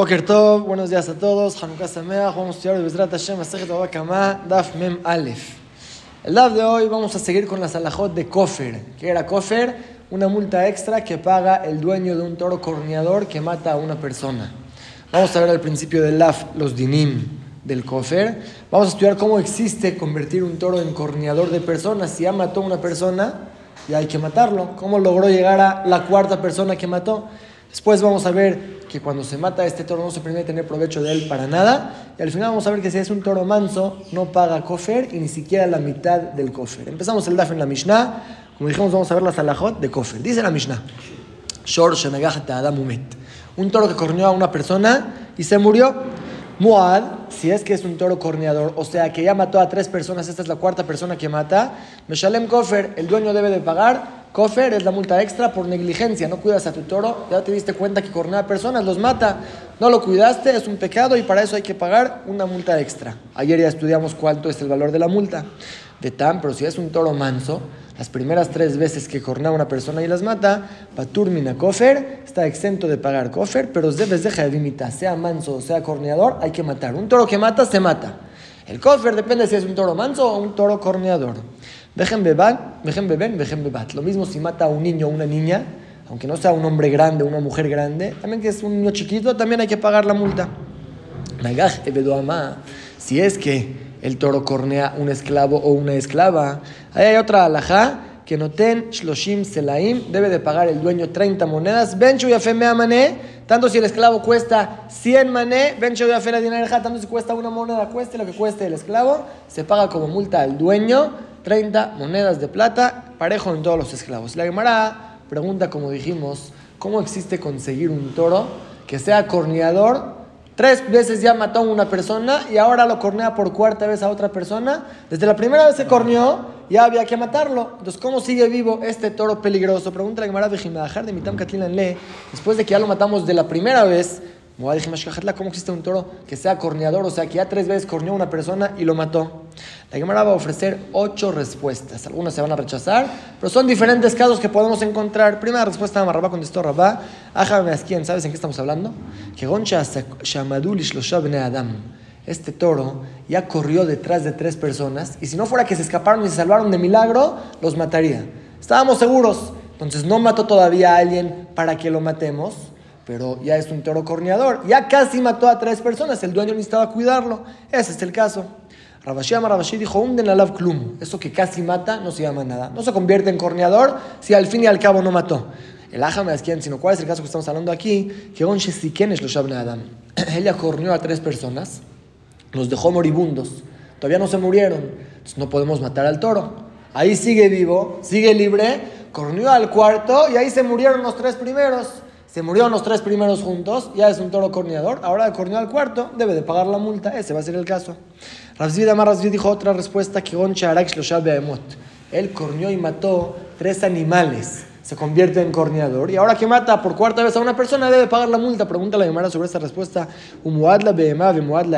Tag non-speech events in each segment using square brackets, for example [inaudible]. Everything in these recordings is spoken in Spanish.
Boker Tov, buenos días a todos. Hanukkah Sameach, vamos a estudiar el Bezrat Hashem, Kama, Daf Mem Alef. El Daf de hoy vamos a seguir con la salahot de Kofer. ¿Qué era Kofer? Una multa extra que paga el dueño de un toro corneador que mata a una persona. Vamos a ver al principio del Daf los dinim del Kofer. Vamos a estudiar cómo existe convertir un toro en corneador de personas. Si ya mató a una persona, ya hay que matarlo. ¿Cómo logró llegar a la cuarta persona que mató? Después vamos a ver que cuando se mata este toro no se permite tener provecho de él para nada. Y al final vamos a ver que si es un toro manso, no paga kofer y ni siquiera la mitad del kofer. Empezamos el daf en la Mishnah. Como dijimos, vamos a ver la salahot de kofer. Dice la Mishnah. Shor Un toro que corneó a una persona y se murió. Muad, si es que es un toro corneador, o sea que ya mató a tres personas, esta es la cuarta persona que mata, Meshalem Kofer, el dueño debe de pagar Kofer es la multa extra por negligencia. No cuidas a tu toro, ya te diste cuenta que cornea personas, los mata. No lo cuidaste, es un pecado y para eso hay que pagar una multa extra. Ayer ya estudiamos cuánto es el valor de la multa. De tan, pero si es un toro manso, las primeras tres veces que cornea una persona y las mata, Paturmina Kofer está exento de pagar Kofer, pero debes dejar de limitar, sea manso o sea corneador, hay que matar. Un toro que mata, se mata. El Kofer depende si es un toro manso o un toro corneador. Dejen beban, dejen beben, dejen bebat. Lo mismo si mata a un niño o una niña, aunque no sea un hombre grande o una mujer grande, también que es un niño chiquito, también hay que pagar la multa. Si es que el toro cornea un esclavo o una esclava, ahí hay otra alajá que noten shloshim selaim, debe de pagar el dueño 30 monedas. Bencho y mané, tanto si el esclavo cuesta 100 mané, bencho y dinarja, tanto si cuesta una moneda, cueste lo que cueste el esclavo, se paga como multa al dueño 30 monedas de plata, parejo en todos los esclavos. La Gemara pregunta, como dijimos, ¿cómo existe conseguir un toro que sea corneador? Tres veces ya mató a una persona y ahora lo cornea por cuarta vez a otra persona. Desde la primera vez se corneó, ya había que matarlo. Entonces, ¿cómo sigue vivo este toro peligroso? Pregunta la Gemara de de Mitam Le. Después de que ya lo matamos de la primera vez, ¿Cómo existe un toro que sea corneador? O sea, que ya tres veces corneó a una persona y lo mató. La Gemara va a ofrecer ocho respuestas. Algunas se van a rechazar, pero son diferentes casos que podemos encontrar. Primera respuesta, Marrabá contestó Rabá. quién ¿sabes en qué estamos hablando? Que Goncha Adam. Este toro ya corrió detrás de tres personas y si no fuera que se escaparon y se salvaron de milagro, los mataría. Estábamos seguros. Entonces no mató todavía a alguien para que lo matemos pero ya es un toro corneador. Ya casi mató a tres personas, el dueño necesitaba cuidarlo. Ese es el caso. Rabashi ama Rabashi dijo, unden alav klum. Eso que casi mata no se llama nada. No se convierte en corneador si al fin y al cabo no mató. El ajame es quien, sino cuál es el caso que estamos hablando aquí, que onche si es lo shabne Adam. [clears throat] Ella corneó a tres personas, los dejó moribundos. Todavía no se murieron. Entonces no podemos matar al toro. Ahí sigue vivo, sigue libre, corneó al cuarto y ahí se murieron los tres primeros se murieron los tres primeros juntos, ya es un toro corneador, ahora corneó al cuarto, debe de pagar la multa, ese va a ser el caso. Razvid Amar dijo otra respuesta que Goncha Arak Él corneó y mató tres animales se convierte en corneador. Y ahora que mata por cuarta vez a una persona, debe pagar la multa. Pregunta la Gemara sobre esta respuesta.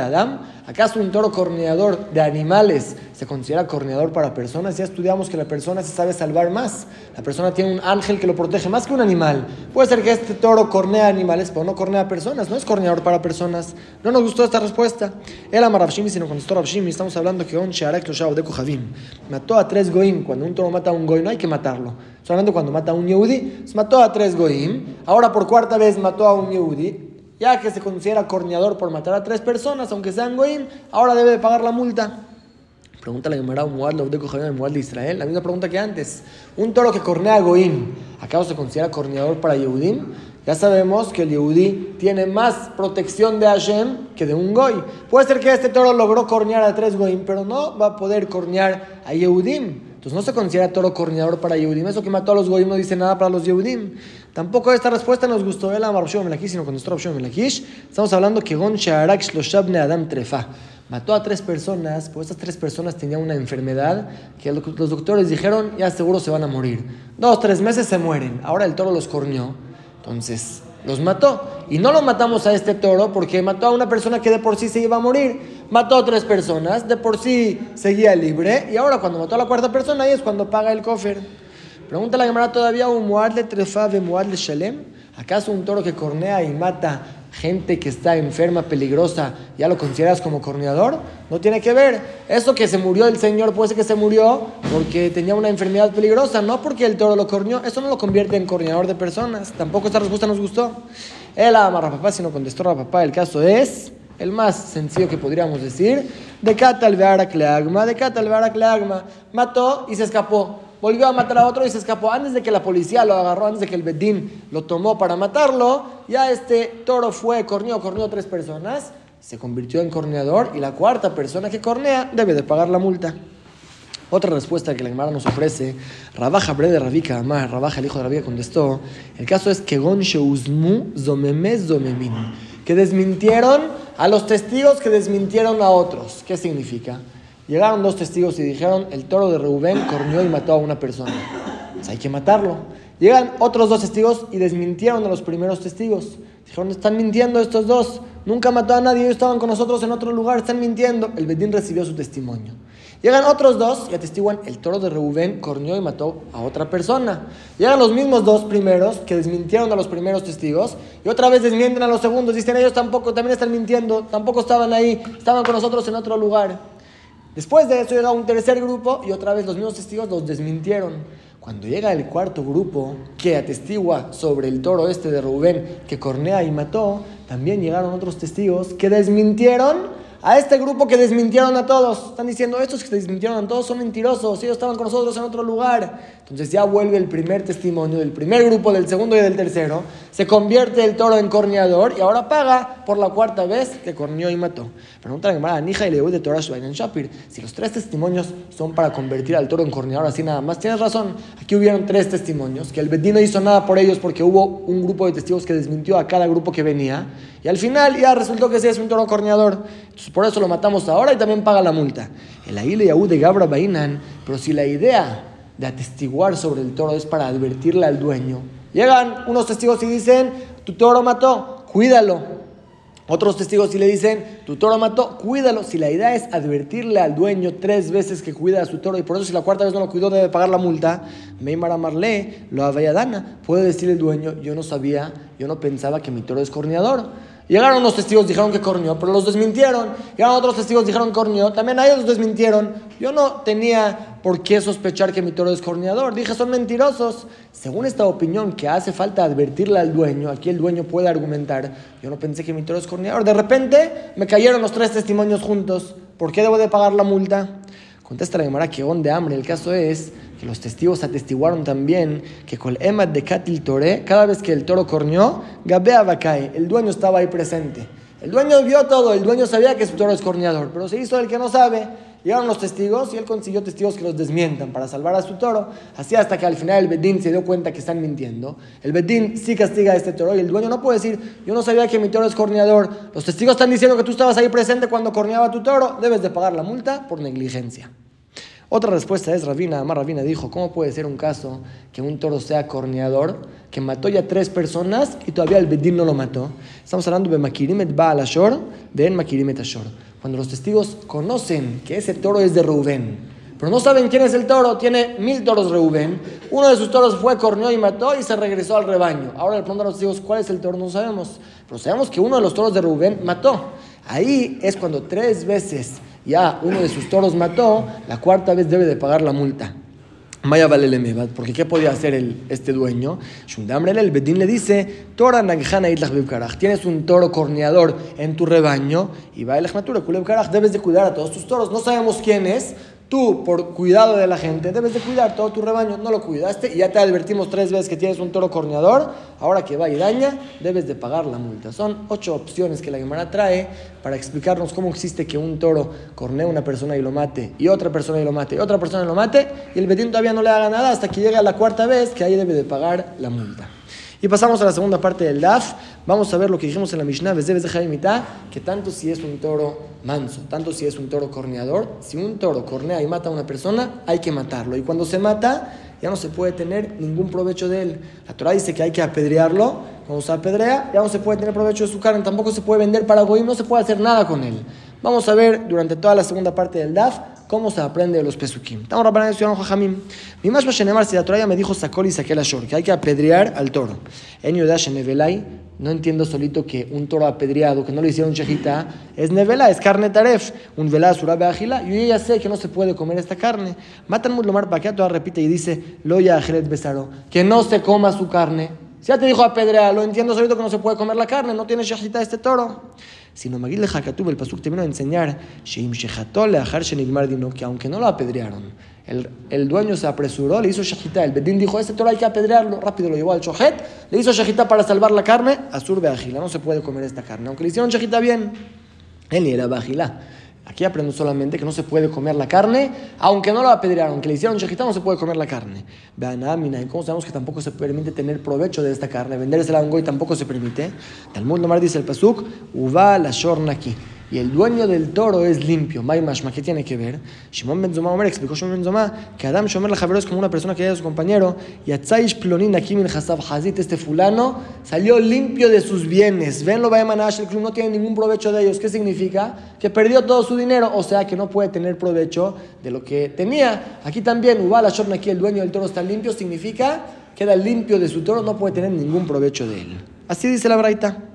Adam. ¿Acaso un toro corneador de animales se considera corneador para personas? Ya estudiamos que la persona se sabe salvar más. La persona tiene un ángel que lo protege más que un animal. Puede ser que este toro cornea animales, pero no cornea personas. No es corneador para personas. No nos gustó esta respuesta. El Amarabshimi, sino contestó Rabshimi. Estamos hablando que de Mató a tres goim. Cuando un toro mata a un goy, no hay que matarlo Solamente cuando mata a un Yehudi, mató a tres Goim. Ahora por cuarta vez mató a un Yehudi. Ya que se considera corneador por matar a tres personas, aunque sean Goim, ahora debe de pagar la multa. Pregunta la Gemara Muad de de Israel. La misma pregunta que antes. Un toro que cornea a Goim, ¿acaso se considera corneador para Yehudim? Ya sabemos que el Yehudi tiene más protección de Hashem que de un Goy. Puede ser que este toro logró cornear a tres Goim, pero no va a poder cornear a Yehudim. Entonces no se considera toro corneador para Yehudim. Eso que mató a los goyim no dice nada para los Yehudim. Tampoco esta respuesta nos gustó el Amar Melakish, sino con nuestro opción Melakish. Estamos hablando que Gon Sharak Shloshabne Adam Trefa. Mató a tres personas, pues estas tres personas tenían una enfermedad que los doctores dijeron ya seguro se van a morir. Dos, tres meses se mueren. Ahora el toro los corneó. Entonces los mató. Y no lo matamos a este toro porque mató a una persona que de por sí se iba a morir. Mató a tres personas, de por sí seguía libre. Y ahora cuando mató a la cuarta persona, ahí es cuando paga el cofer. Pregunta la Gemara todavía, ¿un muad trefa de muad shalem? ¿Acaso un toro que cornea y mata gente que está enferma, peligrosa, ya lo consideras como corneador? No tiene que ver. Eso que se murió el señor puede ser que se murió porque tenía una enfermedad peligrosa, no porque el toro lo corneó. Eso no lo convierte en corneador de personas. Tampoco esta respuesta nos gustó. Él ama a papá, sino contestó a papá. El caso es el más sencillo que podríamos decir, de Katal Kleagma, de Katal Kleagma, mató y se escapó. Volvió a matar a otro y se escapó. Antes de que la policía lo agarró, antes de que el Bedín lo tomó para matarlo, ya este toro fue, corneó, corneó tres personas, se convirtió en corneador y la cuarta persona que cornea debe de pagar la multa. Otra respuesta que la Gemara nos ofrece, Rabaja Bre de Rabika Amar, Rabaja el hijo de Rabika contestó, el caso es que Gon Sheuzmu Zomeme Zomemin, que desmintieron a los testigos que desmintieron a otros. ¿Qué significa? Llegaron dos testigos y dijeron, el toro de Reubén corneó y mató a una persona. Pues hay que matarlo. Llegan otros dos testigos y desmintieron a los primeros testigos. Dijeron, están mintiendo estos dos. Nunca mató a nadie, ellos estaban con nosotros en otro lugar, están mintiendo. El Bedín recibió su testimonio. Llegan otros dos y atestiguan, el toro de Reubén corneó y mató a otra persona. Llegan los mismos dos primeros que desmintieron a los primeros testigos y otra vez desmienten a los segundos. Dicen, ellos tampoco, también están mintiendo, tampoco estaban ahí, estaban con nosotros en otro lugar. Después de eso llega un tercer grupo y otra vez los mismos testigos los desmintieron. Cuando llega el cuarto grupo que atestigua sobre el toro este de Rubén que cornea y mató, también llegaron otros testigos que desmintieron a este grupo que desmintieron a todos. Están diciendo, estos que desmintieron a todos son mentirosos, ellos estaban con nosotros en otro lugar. Entonces ya vuelve el primer testimonio del primer grupo, del segundo y del tercero. Se convierte el toro en corneador y ahora paga por la cuarta vez que corneó y mató. Pregunta la Gemara, Nija y de Torah en Shapir. Si los tres testimonios son para convertir al toro en corneador así nada más, tienes razón. Aquí hubieron tres testimonios, que el Bedín no hizo nada por ellos porque hubo un grupo de testigos que desmintió a cada grupo que venía. Y al final ya resultó que sí es un toro corneador. Entonces por eso lo matamos ahora y también paga la multa. El Aile Yahud de Gabra Bainan, pero si la idea de atestiguar sobre el toro es para advertirle al dueño, llegan unos testigos y dicen, tu toro mató, cuídalo. Otros testigos y le dicen, tu toro mató, cuídalo. Si la idea es advertirle al dueño tres veces que cuida a su toro y por eso si la cuarta vez no lo cuidó debe pagar la multa, Meimara Marle, lo Avayadana, puede decirle el dueño, yo no sabía, yo no pensaba que mi toro es corneador. Llegaron unos testigos, dijeron que corneó, pero los desmintieron. Llegaron otros testigos, dijeron que corneó, también ellos los desmintieron. Yo no tenía por qué sospechar que mi toro es corneador. Dije, son mentirosos. Según esta opinión que hace falta advertirle al dueño, aquí el dueño puede argumentar, yo no pensé que mi toro es corneador. De repente me cayeron los tres testimonios juntos. ¿Por qué debo de pagar la multa? Contesta la Gemara que on de hambre. El caso es los testigos atestiguaron también que con el emat de Katil Tore, cada vez que el toro corneó, Gabea Bakai, el dueño estaba ahí presente. El dueño vio todo, el dueño sabía que su toro es corneador, pero se hizo el que no sabe. Llegaron los testigos y él consiguió testigos que los desmientan para salvar a su toro. Así hasta que al final el Bedín se dio cuenta que están mintiendo. El Bedín sí castiga a este toro y el dueño no puede decir, yo no sabía que mi toro es corneador. Los testigos están diciendo que tú estabas ahí presente cuando corneaba tu toro. Debes de pagar la multa por negligencia. Otra respuesta es Rabina, Amar Rabina dijo, ¿cómo puede ser un caso que un toro sea corneador, que mató ya tres personas y todavía el Bedín no lo mató? Estamos hablando de Makirimet Baal Ashor, de En Makirimet Ashor. Cuando los testigos conocen que ese toro es de Reubén, pero no saben quién es el toro, tiene mil toros Reubén, uno de sus toros fue, corneó y mató y se regresó al rebaño. Ahora le preguntan a los testigos, ¿cuál es el toro? No sabemos, pero sabemos que uno de los toros de Reubén mató. Ahí es cuando tres veces ya uno de sus toros mató, la cuarta vez debe de pagar la multa. Vaya vale porque ¿qué podía hacer el, este dueño? el Bedín le dice, Tora tienes un toro corneador en tu rebaño, y va el debes de cuidar a todos tus toros. No sabemos quién es, Tú, por cuidado de la gente, debes de cuidar todo tu rebaño. No lo cuidaste y ya te advertimos tres veces que tienes un toro corneador. Ahora que va y daña, debes de pagar la multa. Son ocho opciones que la Gemara trae para explicarnos cómo existe que un toro cornee a una persona y lo mate, y otra persona y lo mate, y otra persona y lo mate, y el Betín todavía no le haga nada hasta que llegue a la cuarta vez que ahí debe de pagar la multa. Y pasamos a la segunda parte del DAF. Vamos a ver lo que dijimos en la Mishnah, que tanto si es un toro manso, tanto si es un toro corneador, si un toro cornea y mata a una persona, hay que matarlo. Y cuando se mata, ya no se puede tener ningún provecho de él. La Torah dice que hay que apedrearlo, cuando se apedrea, ya no se puede tener provecho de su carne, tampoco se puede vender para Goim, no se puede hacer nada con él. Vamos a ver durante toda la segunda parte del DAF cómo se aprende de los pesukim. Estamos hablando de Jajamim. Mi más si la Torah me dijo sacó y saqué la shor, que hay que apedrear al toro. En Yodash Nevelay, no entiendo solito que un toro apedreado, que no le hicieron chejita, es nevela, es carne taref, un velá surabe agila. Yo ya sé que no se puede comer esta carne. Matan mutlomar toda repite y dice, loya ajelet besaro, que no se coma su carne. Si ya te dijo apedrear, lo entiendo solito que no se puede comer la carne, no tiene shejita este toro sino Magil de el Pasuk te vino a enseñar, que aunque no lo apedrearon, el, el, dueño se apresuró, le hizo shahita, el bedín dijo, ese toro hay que apedrearlo, rápido lo llevó al chojet, le hizo shahita para salvar la carne, azur beagila, no se puede comer esta carne, aunque le hicieron shahita bien, él ni era. Aquí aprendo solamente que no se puede comer la carne, aunque no lo apedrearon, aunque le hicieron shejita, no se puede comer la carne. ¿y cómo sabemos que tampoco se permite tener provecho de esta carne? Vendérsela a un goy tampoco se permite. Talmud Nomar dice el Pasuk, Uva la aquí y el dueño del toro es limpio. ¿qué tiene que ver? Shimon Ben Zoma explicó Shimon Ben Zoma que Adam Shomer la es como una persona que era su compañero y Atzaish Plonin Akim Hasab Hazit, este fulano, salió limpio de sus bienes. Ven lo va a el club no tiene ningún provecho de ellos. ¿Qué significa? Que perdió todo su dinero, o sea que no puede tener provecho de lo que tenía. Aquí también, Ubal Ashorn, aquí el dueño del toro está limpio, significa queda limpio de su toro, no puede tener ningún provecho de él. Así dice la Braita.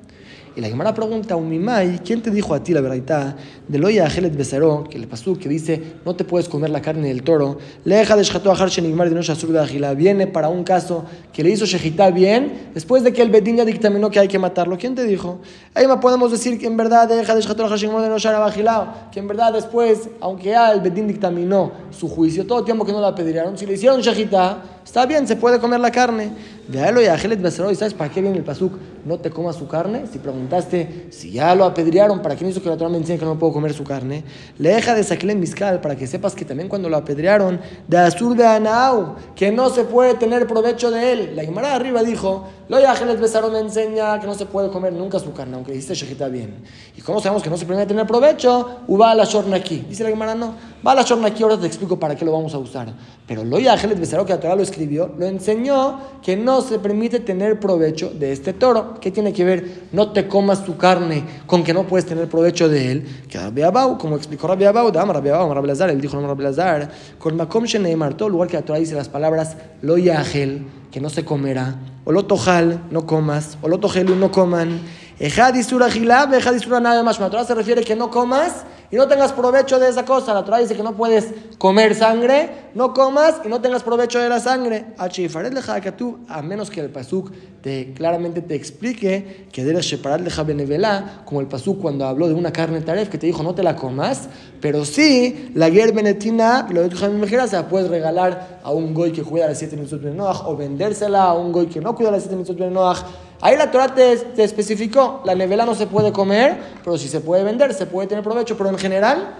Y la Gemara pregunta Umimai, ¿quién te dijo a ti la verdad? De Loya Ajelet Besaró, que le pasó, que dice, no te puedes comer la carne del toro. Leja de Shatu Ajar Shenigmar de Nosha de Viene para un caso que le hizo Shejitá bien, después de que el Bedín ya dictaminó que hay que matarlo. ¿Quién te dijo? Ahí podemos decir que en verdad, deja de Ajar Shenigmar de Nosha que en verdad después, aunque ya el Bedín dictaminó su juicio, todo el tiempo que no la pedirían, si le hicieron Shejitá, está bien, se puede comer la carne. De y Ajelet Besaró, ¿y sabes para qué viene el pasuk? No te comas su carne. Si preguntaste si ya lo apedrearon, ¿para qué hizo que la Torah me enseñe que no puedo comer su carne? Le deja de sacarle miscal para que sepas que también cuando lo apedrearon, de Azur de Anau, que no se puede tener provecho de él. La Gemara arriba dijo, lo Ángeles Besaron me enseña que no se puede comer nunca su carne, aunque dice Shejita bien. ¿Y cómo sabemos que no se puede tener provecho? Uba la aquí. Dice la Gemara, no. Va la aquí, ahora te explico para qué lo vamos a usar. Pero lo Ángeles Besaron, que la Torah lo escribió, lo enseñó que no se permite tener provecho de este toro. ¿Qué tiene que ver? No te comas tu carne con que no puedes tener provecho de él. Que Rabbi Abau, como explicó Rabbi Abau, Dama Rabbi Abau, Rabbi Lazar, él dijo no Rabbi Lazar, con Makom Sheneimar, todo lugar que la Torah dice las palabras lo que no se comerá Olotojal, no comas. Olotogelu, no coman. Ejadisura gilab, ejadisura nada más. La Torah se refiere que no comas y no tengas provecho de esa cosa. La Torah dice que no puedes comer sangre, no comas y no tengas provecho de la sangre. A menos que el pasuk te, claramente te explique que debes separar de benevela, como el pasuk cuando habló de una carne taref que te dijo no te la comas, pero sí la guerra benetina, lo de tu se la puedes regalar a un goy que cuida las siete minutos de Noach o vendérsela a un goy que no cuida las siete minutos de Noach. Ahí la Torah te, te, especificó, la nevela no se puede comer, pero si se puede vender, se puede tener provecho, pero en general,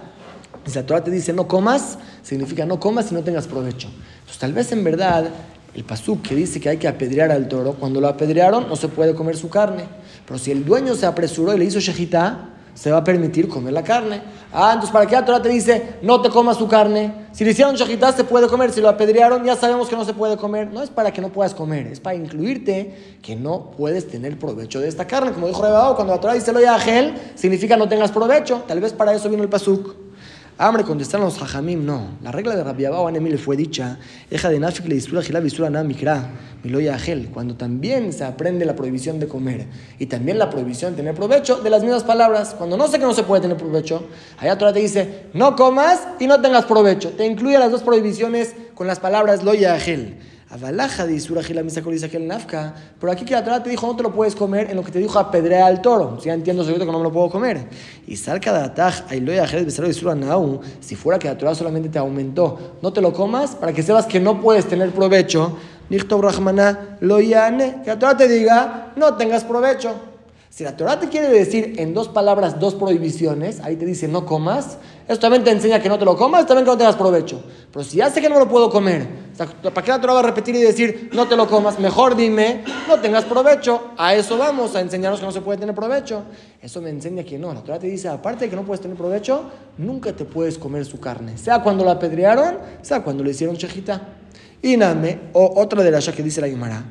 si la Torah te dice no comas, significa no comas y no tengas provecho. Entonces tal vez en verdad el pasuk que dice que hay que apedrear al toro, cuando lo apedrearon no se puede comer su carne, pero si el dueño se apresuró y le hizo shejitá, se va a permitir comer la carne. Ah, entonces ¿para qué la Torah te dice no te comas su carne? Si le hicieron shahitá se puede comer, si lo apedrearon ya sabemos que no se puede comer. No es para que no puedas comer, es para incluirte que no puedes tener provecho de esta carne. Como dijo Rebao, cuando la Torah dice lo ya gel, significa no tengas provecho. Tal vez para eso vino el pasuk. Hambre, contestaron los hajamim, no. La regla de Rabbi Abba le fue dicha, eja de nafik le disura gila visura na mikra, miloya cuando también se aprende la prohibición de comer y también la prohibición de tener provecho de las mismas palabras. Cuando no sé que no se puede tener provecho, allá Torah te dice, no comas y no tengas provecho. Te incluye las dos prohibiciones con las palabras loya agel. Avalaja de Isura Nafka. Pero aquí que la Torah te dijo no te lo puedes comer en lo que te dijo apedrea al toro. Si ya entiendo seguro que no me lo puedo comer. Y salca de Ataj, Ailoya de Isura Naú. Si fuera que la Torah solamente te aumentó, no te lo comas para que sepas que no puedes tener provecho. Nichtob Rahmana Loyane. Que la Torah te diga no tengas provecho. Si la Torah te quiere decir en dos palabras dos prohibiciones, ahí te dice no comas, esto también te enseña que no te lo comas, también que no tengas provecho. Pero si ya sé que no lo puedo comer, ¿para qué la Torah va a repetir y decir no te lo comas? Mejor dime, no tengas provecho. A eso vamos, a enseñarnos que no se puede tener provecho. Eso me enseña que no. La Torah te dice, aparte de que no puedes tener provecho, nunca te puedes comer su carne. Sea cuando la apedrearon, sea cuando le hicieron chejita. Y name, o otra de las que dice la Guimara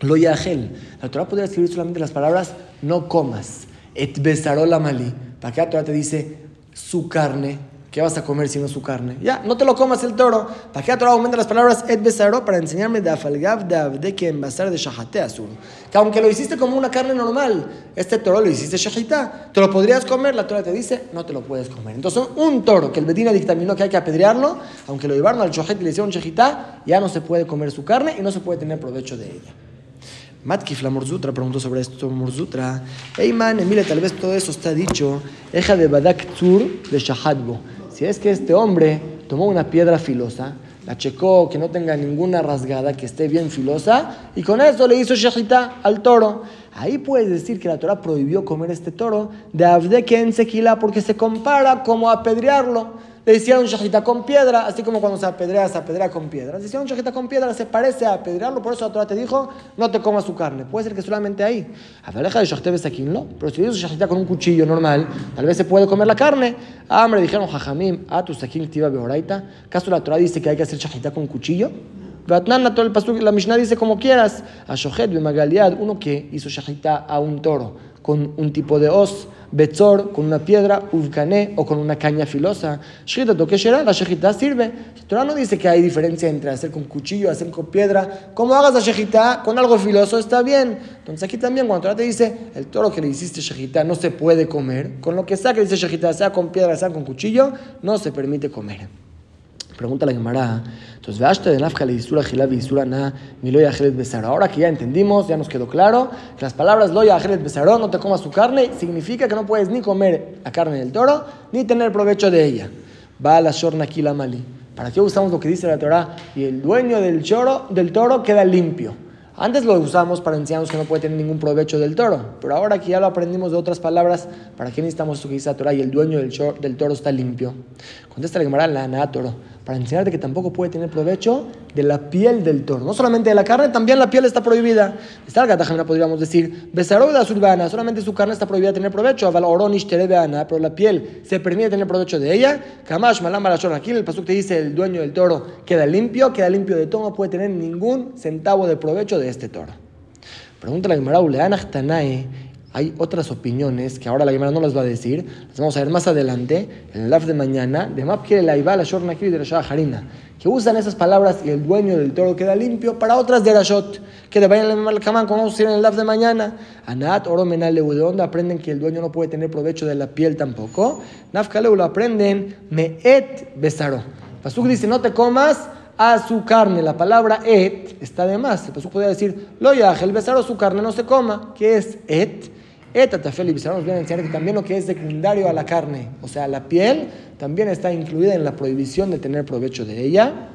Lo yahel. La Torah podría escribir solamente las palabras no comas. Et besarola mali. ¿Para qué la Torah te dice su carne? ¿Qué vas a comer si no su carne? Ya, no te lo comas el toro. ¿Para qué Torah aumenta las palabras et besaro? Para enseñarme de afalgav de de que envasar de shahate azul. Que aunque lo hiciste como una carne normal, este toro lo hiciste shahita, te lo podrías comer, la Torah te dice, no te lo puedes comer. Entonces, un toro que el Bedina dictaminó que hay que apedrearlo, aunque lo llevaron al shohet y le hicieron shahita, ya no se puede comer su carne y no se puede tener provecho de ella. Matkif la Morzutra preguntó sobre esto, Morzutra. Hey man, mire, tal vez todo eso está dicho. Eja de Badak Tzur de Shahadbo. Si es que este hombre tomó una piedra filosa, la checó que no tenga ninguna rasgada, que esté bien filosa, y con eso le hizo shahita al toro. Ahí puedes decir que la Torah prohibió comer este toro de Abdeke en Sequila porque se compara como apedrearlo le hicieron shahita con piedra, así como cuando se apedrea, se apedrea con piedra. Le hicieron shahita con piedra, se parece a apedrearlo, por eso la Torah te dijo, no te comas su carne. Puede ser que solamente ahí. Avaleja de aquí, ¿no? Pero si hizo shahita con un cuchillo normal, tal vez se puede comer la carne. Ah, hombre, dijeron, jajamim, a tu sakin tiva beoraita. ¿Acaso la Torah dice que hay que hacer shahita con cuchillo? la Mishnah dice como quieras. A Shohet uno que hizo shahita a un toro con un tipo de os Betzor con una piedra, Uvkané o con una caña filosa. Shchita toque la shejita sirve. El Torah no dice que hay diferencia entre hacer con cuchillo, hacer con piedra. Como hagas la shejita con algo filoso está bien. Entonces aquí también cuando Torah te dice el toro que le hiciste shejita no se puede comer, con lo que sea que dice shejita, sea con piedra, sea con cuchillo, no se permite comer. Pregunta la Gemara. Entonces, veaste de nafka le disura gilav y na mi lo besar. Ahora que ya entendimos, ya nos quedó claro que las palabras lo yajelet besaró, no te comas su carne, significa que no puedes ni comer la carne del toro, ni tener provecho de ella. Va la shorna la mali. ¿Para qué usamos lo que dice la Torah? Y el dueño del, choro, del toro queda limpio. Antes lo usamos para enseñarnos que no puede tener ningún provecho del toro, pero ahora que ya lo aprendimos de otras palabras, ¿para qué necesitamos esto que dice la Torah y el dueño del, del toro está limpio? Contesta la Gemara, la toro para enseñarte que tampoco puede tener provecho de la piel del toro. No solamente de la carne, también la piel está prohibida. Está la podríamos decir, de la solamente su carne está prohibida de tener provecho, pero la piel se permite tener provecho de ella. Kamash, malam, Aquí el pasuk te dice, el dueño del toro queda limpio, queda limpio de todo, no puede tener ningún centavo de provecho de este toro. Pregunta la Gemara, hay otras opiniones que ahora la Gemara no las va a decir, las vamos a ver más adelante, en el live de mañana, de Mapkir la la Shornakir de la Harina, que usan esas palabras y el dueño del toro queda limpio para otras de Rashot, que le vayan al como vamos a decir en el live de mañana. Anat, Oro, Menal, ¿de dónde aprenden que el dueño no puede tener provecho de la piel tampoco? Nafkaleu lo aprenden, Me'et Besaro. Pasuk dice, no te comas a su carne. La palabra et está de más. El Pasuk podría decir, lo el besaro su carne no se coma. ¿Qué es et? Eta tafel y nos viene a enseñar que también lo que es secundario a la carne, o sea, la piel, también está incluida en la prohibición de tener provecho de ella.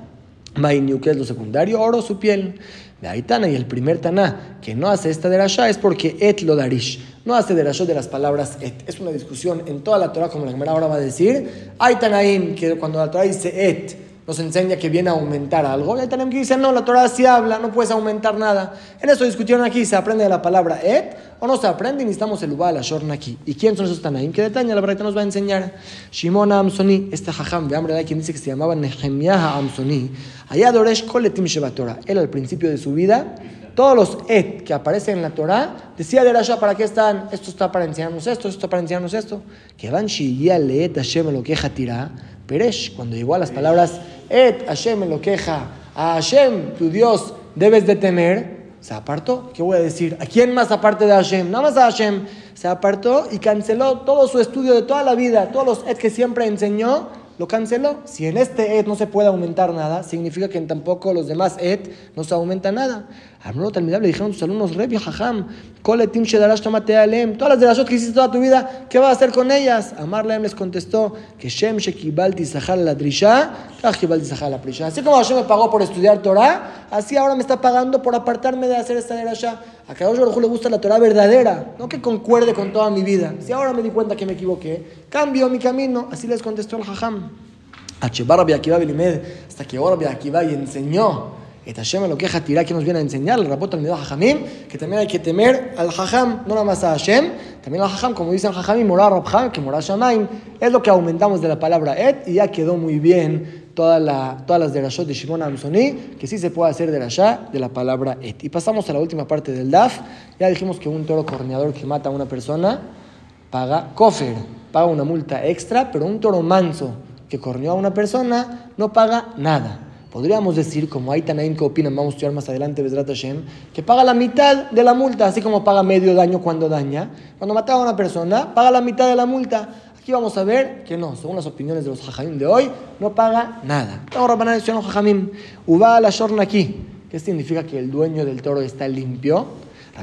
Mainiu, que es lo secundario, oro, su piel. De Aitana, y el primer Taná que no hace esta derasha es porque et lo darish. No hace derasha de las palabras et. Es una discusión en toda la Torah, como la Gemara ahora va a decir. Aitanaim, que cuando la Torah dice et, nos enseña que viene a aumentar algo. Y tenemos que decir, no, la Torah sí habla, no puedes aumentar nada. En eso discutieron aquí, ¿se aprende de la palabra et o no se aprende? Y necesitamos el ubal, la aquí. ¿Y quién son esos tanaim? ¿Qué detalle la verdad nos va a enseñar? Shimon Amsoni, este jajam, de hambre, hay quien dice que se llamaba Nehemiah Amsoni. Allá Doresh Koletim Torah. Él al principio de su vida, todos los et que aparecen en la Torah, decía de Rasha, ¿para qué están? Esto está para enseñarnos esto, esto está para enseñarnos esto. Que van Leet Hashem lo queja tirá. Peresh, cuando llegó a las palabras Et Hashem lo queja, a Hashem, tu Dios, debes de temer, se apartó. ¿Qué voy a decir? ¿A quién más aparte de Hashem? Nada más a Hashem. Se apartó y canceló todo su estudio de toda la vida, todos los et que siempre enseñó, lo canceló. Si en este et no se puede aumentar nada, significa que en tampoco los demás et no se aumenta nada. Amrot le dijeron sus alumnos, Rebi Jajam, Koletim Shedarash Alem, todas las de las que hiciste toda tu vida, ¿qué vas a hacer con ellas? Amarleem les contestó, que Shem Shekibalti Sahal la Drisha, Kibalti Sahal la Prisha. Así como Hashem me pagó por estudiar Torah, así ahora me está pagando por apartarme de hacer esta derasha. A Kadosh Baruj le gusta la Torah verdadera, no que concuerde con toda mi vida. Si ahora me di cuenta que me equivoqué, cambio mi camino. Así les contestó el Jajam. Hasta que ahora Akiva y enseñó et Hashem lo que tirá que nos viene a enseñar, el rapot al Hajamim, que también hay que temer al Hajam, no nada más a Hashem, también al Hajam, como dicen Hajamim, morar Rabham, que morar Shamaim, es lo que aumentamos de la palabra et, y ya quedó muy bien toda la, todas las de Rashot de Shimon Amsoni, que sí se puede hacer de la de la palabra et. Y pasamos a la última parte del DAF. Ya dijimos que un toro corneador que mata a una persona paga kofer, paga una multa extra, pero un toro manso que corneó a una persona no paga nada. Podríamos decir, como hay Tanaim que opinan, vamos a estudiar más adelante, Besrat Hashem, que paga la mitad de la multa, así como paga medio daño cuando daña. Cuando mata a una persona, paga la mitad de la multa. Aquí vamos a ver que no, según las opiniones de los jajamim de hoy, no paga nada. Ahora decir los jajamim, uba la shorna aquí. ¿Qué significa que el dueño del toro está limpio?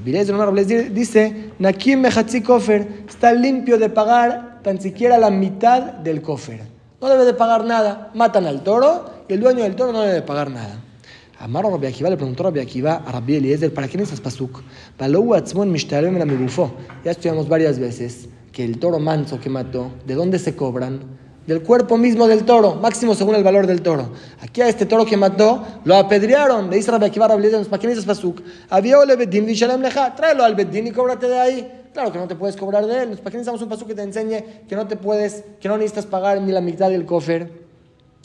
de dice, Nakim Mechatzi Kofer está limpio de pagar tan siquiera la mitad del kofer. No debe de pagar nada. Matan al toro el dueño del toro no debe de pagar nada. Amaro Rabbi Akiva le preguntó a Rabbi Akiva a Rabbi Eliezer, ¿para quién es pasuk? Ya estudiamos varias veces que el toro manso que mató, ¿de dónde se cobran? Del cuerpo mismo del toro, máximo según el valor del toro. Aquí a este toro que mató, lo apedrearon. Le dice Rabbi Akiva, Rabbi ¿para quién es pasuk? Había ole bedín vishalem leja, tráelo al bedín y cóbrate de ahí. Claro que no te puedes cobrar de él. ¿Para qué necesitamos un pasuk que te enseñe que no te puedes, que no necesitas pagar ni la mitad del cofre?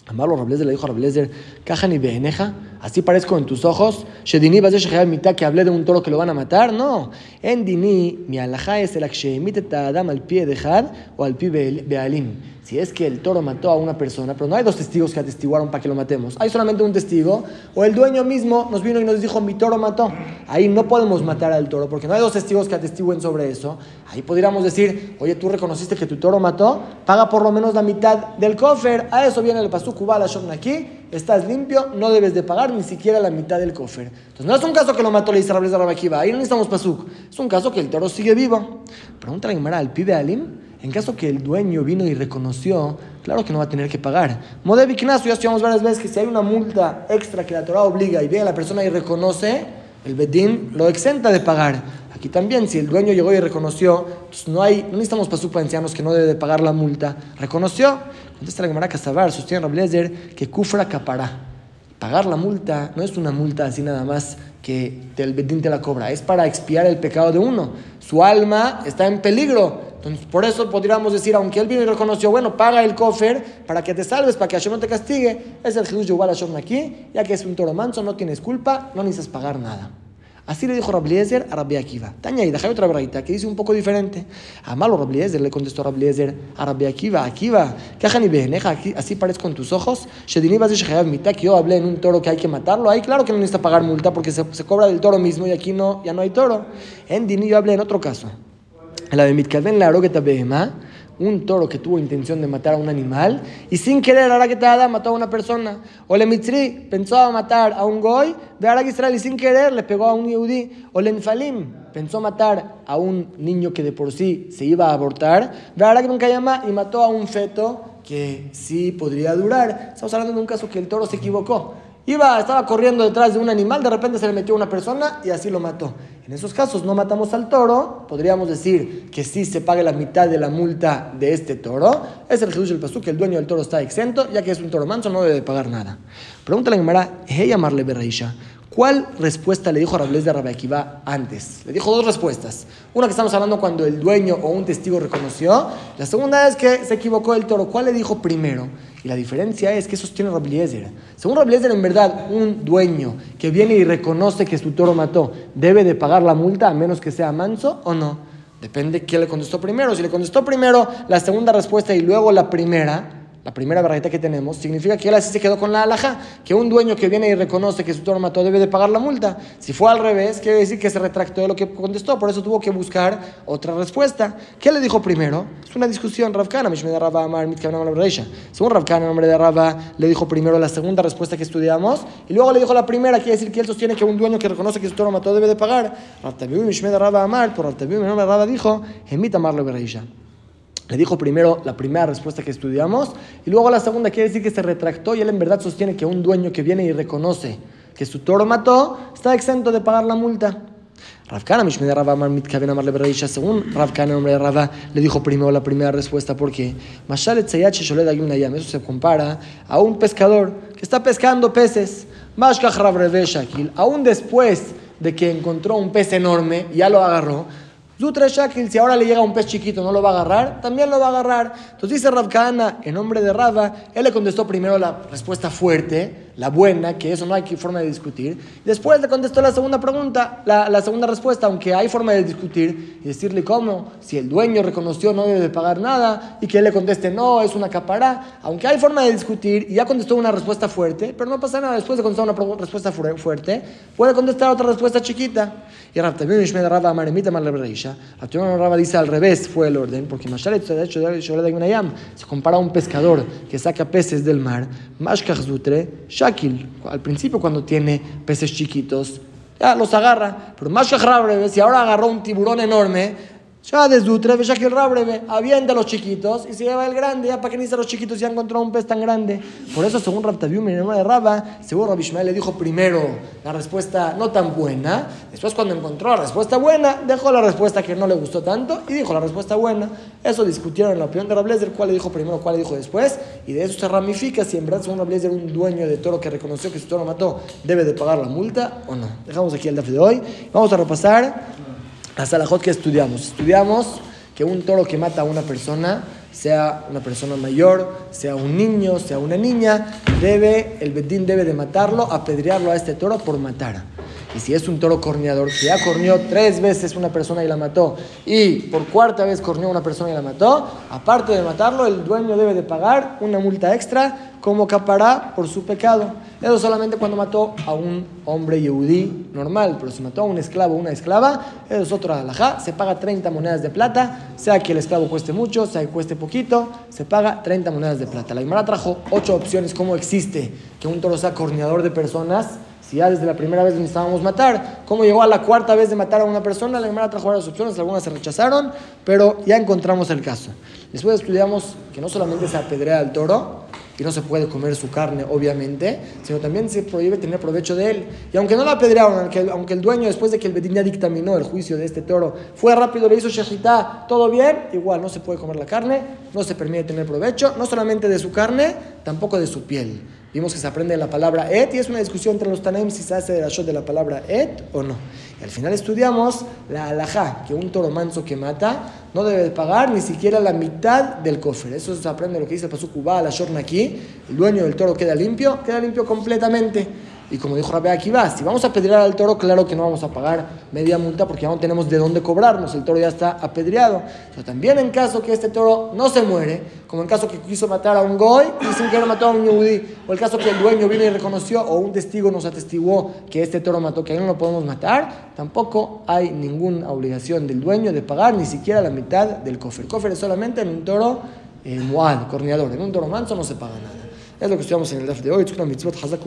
Amarlo Rablezer le dijo a Rablezer, cajan y beneja, así parezco en tus ojos. Shedini mitad que hablé de un toro que lo van a matar. No. En dini, mi alajá es el akshemit adam al pie de had o al pie bealim si es que el toro mató a una persona, pero no hay dos testigos que atestiguaron para que lo matemos, hay solamente un testigo, o el dueño mismo nos vino y nos dijo, mi toro mató. Ahí no podemos matar al toro, porque no hay dos testigos que atestiguen sobre eso. Ahí podríamos decir, oye, tú reconociste que tu toro mató, paga por lo menos la mitad del cofre. A eso viene el pasú la aquí, estás limpio, no debes de pagar ni siquiera la mitad del cofre. Entonces no es un caso que lo mató le Israel de Rabakiva, ahí no necesitamos pasuk, es un caso que el toro sigue vivo. Pregunta la al pibe Alim. En caso que el dueño vino y reconoció, claro que no va a tener que pagar. Modev ya estudiamos varias veces que si hay una multa extra que la Torah obliga y viene la persona y reconoce, el Bedín lo exenta de pagar. Aquí también, si el dueño llegó y reconoció, pues no hay, no necesitamos para para ancianos que no debe de pagar la multa. Reconoció. Contesta la Gemara Casabar, sostiene Rablezer, que kufra capará. Pagar la multa no es una multa así nada más que el Bedín te la cobra, es para expiar el pecado de uno. Su alma está en peligro. Entonces, por eso podríamos decir, aunque él vino y reconoció, bueno, paga el cofre para que te salves, para que Hashem no te castigue. Es el Jesús Yuval Hashem aquí, ya que es un toro manso, no tienes culpa, no necesitas pagar nada. Así le dijo Rabliezer a Rabbi Akiva. Taña y otra braita que dice un poco diferente. A malo Rabliezer le contestó Rabliezer a Rabbi Akiva. Akiva, que así parezco con tus ojos. Mitad que yo hablé en un toro que hay que matarlo. Ahí claro que no necesita pagar multa porque se, se cobra del toro mismo y aquí no, ya no hay toro. En Dini yo hablé en otro caso. La de Mitkaden la Arogueta Behemá, un toro que tuvo intención de matar a un animal y sin querer Aragetada mató a una persona. O le Mitzri pensó matar a un goy, de Arag Israel y sin querer le pegó a un yudí. O le pensó matar a un niño que de por sí se iba a abortar, de Arag llama y mató a un feto que sí podría durar. Estamos hablando de un caso que el toro se equivocó. Iba, estaba corriendo detrás de un animal, de repente se le metió una persona y así lo mató. En esos casos no matamos al toro, podríamos decir que sí se pague la mitad de la multa de este toro. Es el Jesús del Pasú que el dueño del toro está exento, ya que es un toro manso, no debe pagar nada. Pregúntale a Gemara, llamarle Berreisha. ¿Cuál respuesta le dijo Rablés de Rabbi Akiva antes? Le dijo dos respuestas. Una que estamos hablando cuando el dueño o un testigo reconoció. La segunda es que se equivocó el toro. ¿Cuál le dijo primero? Y la diferencia es que sostiene Rabbi Eliezer. Según Rabbi Eliezer, en verdad, un dueño que viene y reconoce que su toro mató, ¿debe de pagar la multa a menos que sea manso o no? Depende quién le contestó primero. Si le contestó primero la segunda respuesta y luego la primera, la primera barrita que tenemos, significa que él así se quedó con la alhaja, que un dueño que viene y reconoce que su toro mató debe de pagar la multa. Si fue al revés, quiere decir que se retractó de lo que contestó, por eso tuvo que buscar otra respuesta. ¿Qué le dijo primero? Es una discusión, Ravkana, Según Ravkana, el nombre de Rava, le dijo primero la segunda respuesta que estudiamos, y luego le dijo la primera, quiere decir que él sostiene que un dueño que reconoce que su toro mató debe de pagar. Ravtabiu Mishmed Rava Amar, por Ravtabiu, el nombre de Rava dijo, Emita Marlo Bereisha. Le dijo primero la primera respuesta que estudiamos y luego la segunda quiere decir que se retractó y él en verdad sostiene que un dueño que viene y reconoce que su toro mató está exento de pagar la multa. Ravkana, Mishmeda Rava Amar Mitkaven Amar Lebereisha, según Ravkana, nombre de Rava, le dijo primero la primera respuesta porque Mashalet Sayach Nayam, eso se compara a un pescador que está pescando peces, Mashkach Rav Shakil, aún después de que encontró un pez enorme, ya lo agarró, Zutre Shakil, si ahora le llega un pez chiquito, no lo va a agarrar, también lo va a agarrar. Entonces dice Rav en nombre de Rava, él le contestó primero la respuesta fuerte, la buena, que eso no hay forma de discutir. Después le contestó la segunda pregunta, la, la, segunda respuesta, aunque hay forma de discutir y decirle cómo, si el dueño reconoció no debe de pagar nada y que él le conteste no, es una capará, aunque hay forma de discutir y ya contestó una respuesta fuerte, pero no pasa nada, después de contestar una respuesta fuerte, puede contestar otra respuesta chiquita. Y Rav también Mishmed Rava Maremita Malabreisha, Rava dice al revés fue el orden, porque Mashalet, de hecho, se compara a un pescador que saca peces del mar, Mashkach Zutre, al principio cuando tiene peces chiquitos, ya los agarra. Pero más si ahora agarró un tiburón enorme, ya desdutre, ya que el rabreve avienta a los chiquitos y se lleva el grande, ya para que ni los chiquitos ya encontró un pez tan grande. Por eso, según Rabtabium, mi hermano de Rabba, según Rabbi le dijo primero la respuesta no tan buena, después cuando encontró la respuesta buena, dejó la respuesta que no le gustó tanto y dijo la respuesta buena. Eso discutieron en la opinión de Rablezer, cuál le dijo primero, cuál le dijo después, y de eso se ramifica si en verdad, según Rablezer, un dueño de toro que reconoció que su toro mató debe de pagar la multa o no. Dejamos aquí el DAF de hoy. Vamos a repasar la salahot que estudiamos. Estudiamos que un toro que mata a una persona, sea una persona mayor, sea un niño, sea una niña, debe, el bedín debe de matarlo, apedrearlo a este toro por matar. Y si es un toro corneador que ya corneó tres veces una persona y la mató, y por cuarta vez corneó una persona y la mató, aparte de matarlo, el dueño debe de pagar una multa extra como capará por su pecado. Eso solamente cuando mató a un hombre yehudí normal, pero si mató a un esclavo o una esclava, eso es otro alajá, se paga 30 monedas de plata, sea que el esclavo cueste mucho, sea que cueste poquito, se paga 30 monedas de plata. La Imara trajo ocho opciones cómo existe que un toro sea corneador de personas, si ya desde la primera vez necesitábamos matar, cómo llegó a la cuarta vez de matar a una persona, la Imara trajo varias opciones, algunas se rechazaron, pero ya encontramos el caso. Después estudiamos que no solamente se apedrea al toro, y no se puede comer su carne, obviamente, sino también se prohíbe tener provecho de él. Y aunque no la apedrearon, aunque, aunque el dueño, después de que el Bedín ya dictaminó el juicio de este toro, fue rápido, le hizo shejitá, todo bien, igual no se puede comer la carne, no se permite tener provecho, no solamente de su carne, tampoco de su piel. Vimos que se aprende la palabra et y es una discusión entre los tanem si se hace de la palabra et o no. Y al final estudiamos la alajá, que un toro manso que mata no debe pagar ni siquiera la mitad del cofre. Eso se aprende lo que dice el Pasukubá, la shorna aquí. El dueño del toro queda limpio, queda limpio completamente. Y como dijo Rabbi Akiva, si vamos a apedrear al toro, claro que no vamos a pagar media multa porque ya no tenemos de dónde cobrarnos, el toro ya está apedreado. Pero también en caso que este toro no se muere, como en caso que quiso matar a un goy y sin que mató a un yudí, o el caso que el dueño vino y reconoció, o un testigo nos atestiguó que este toro mató, que ahí no lo podemos matar, tampoco hay ninguna obligación del dueño de pagar ni siquiera la mitad del cofre. El cofre es solamente en un toro eh, muad, corneador, en un toro manso no se paga nada. Es lo que estudiamos en el DAF de hoy. Tzukna mitzvot hazak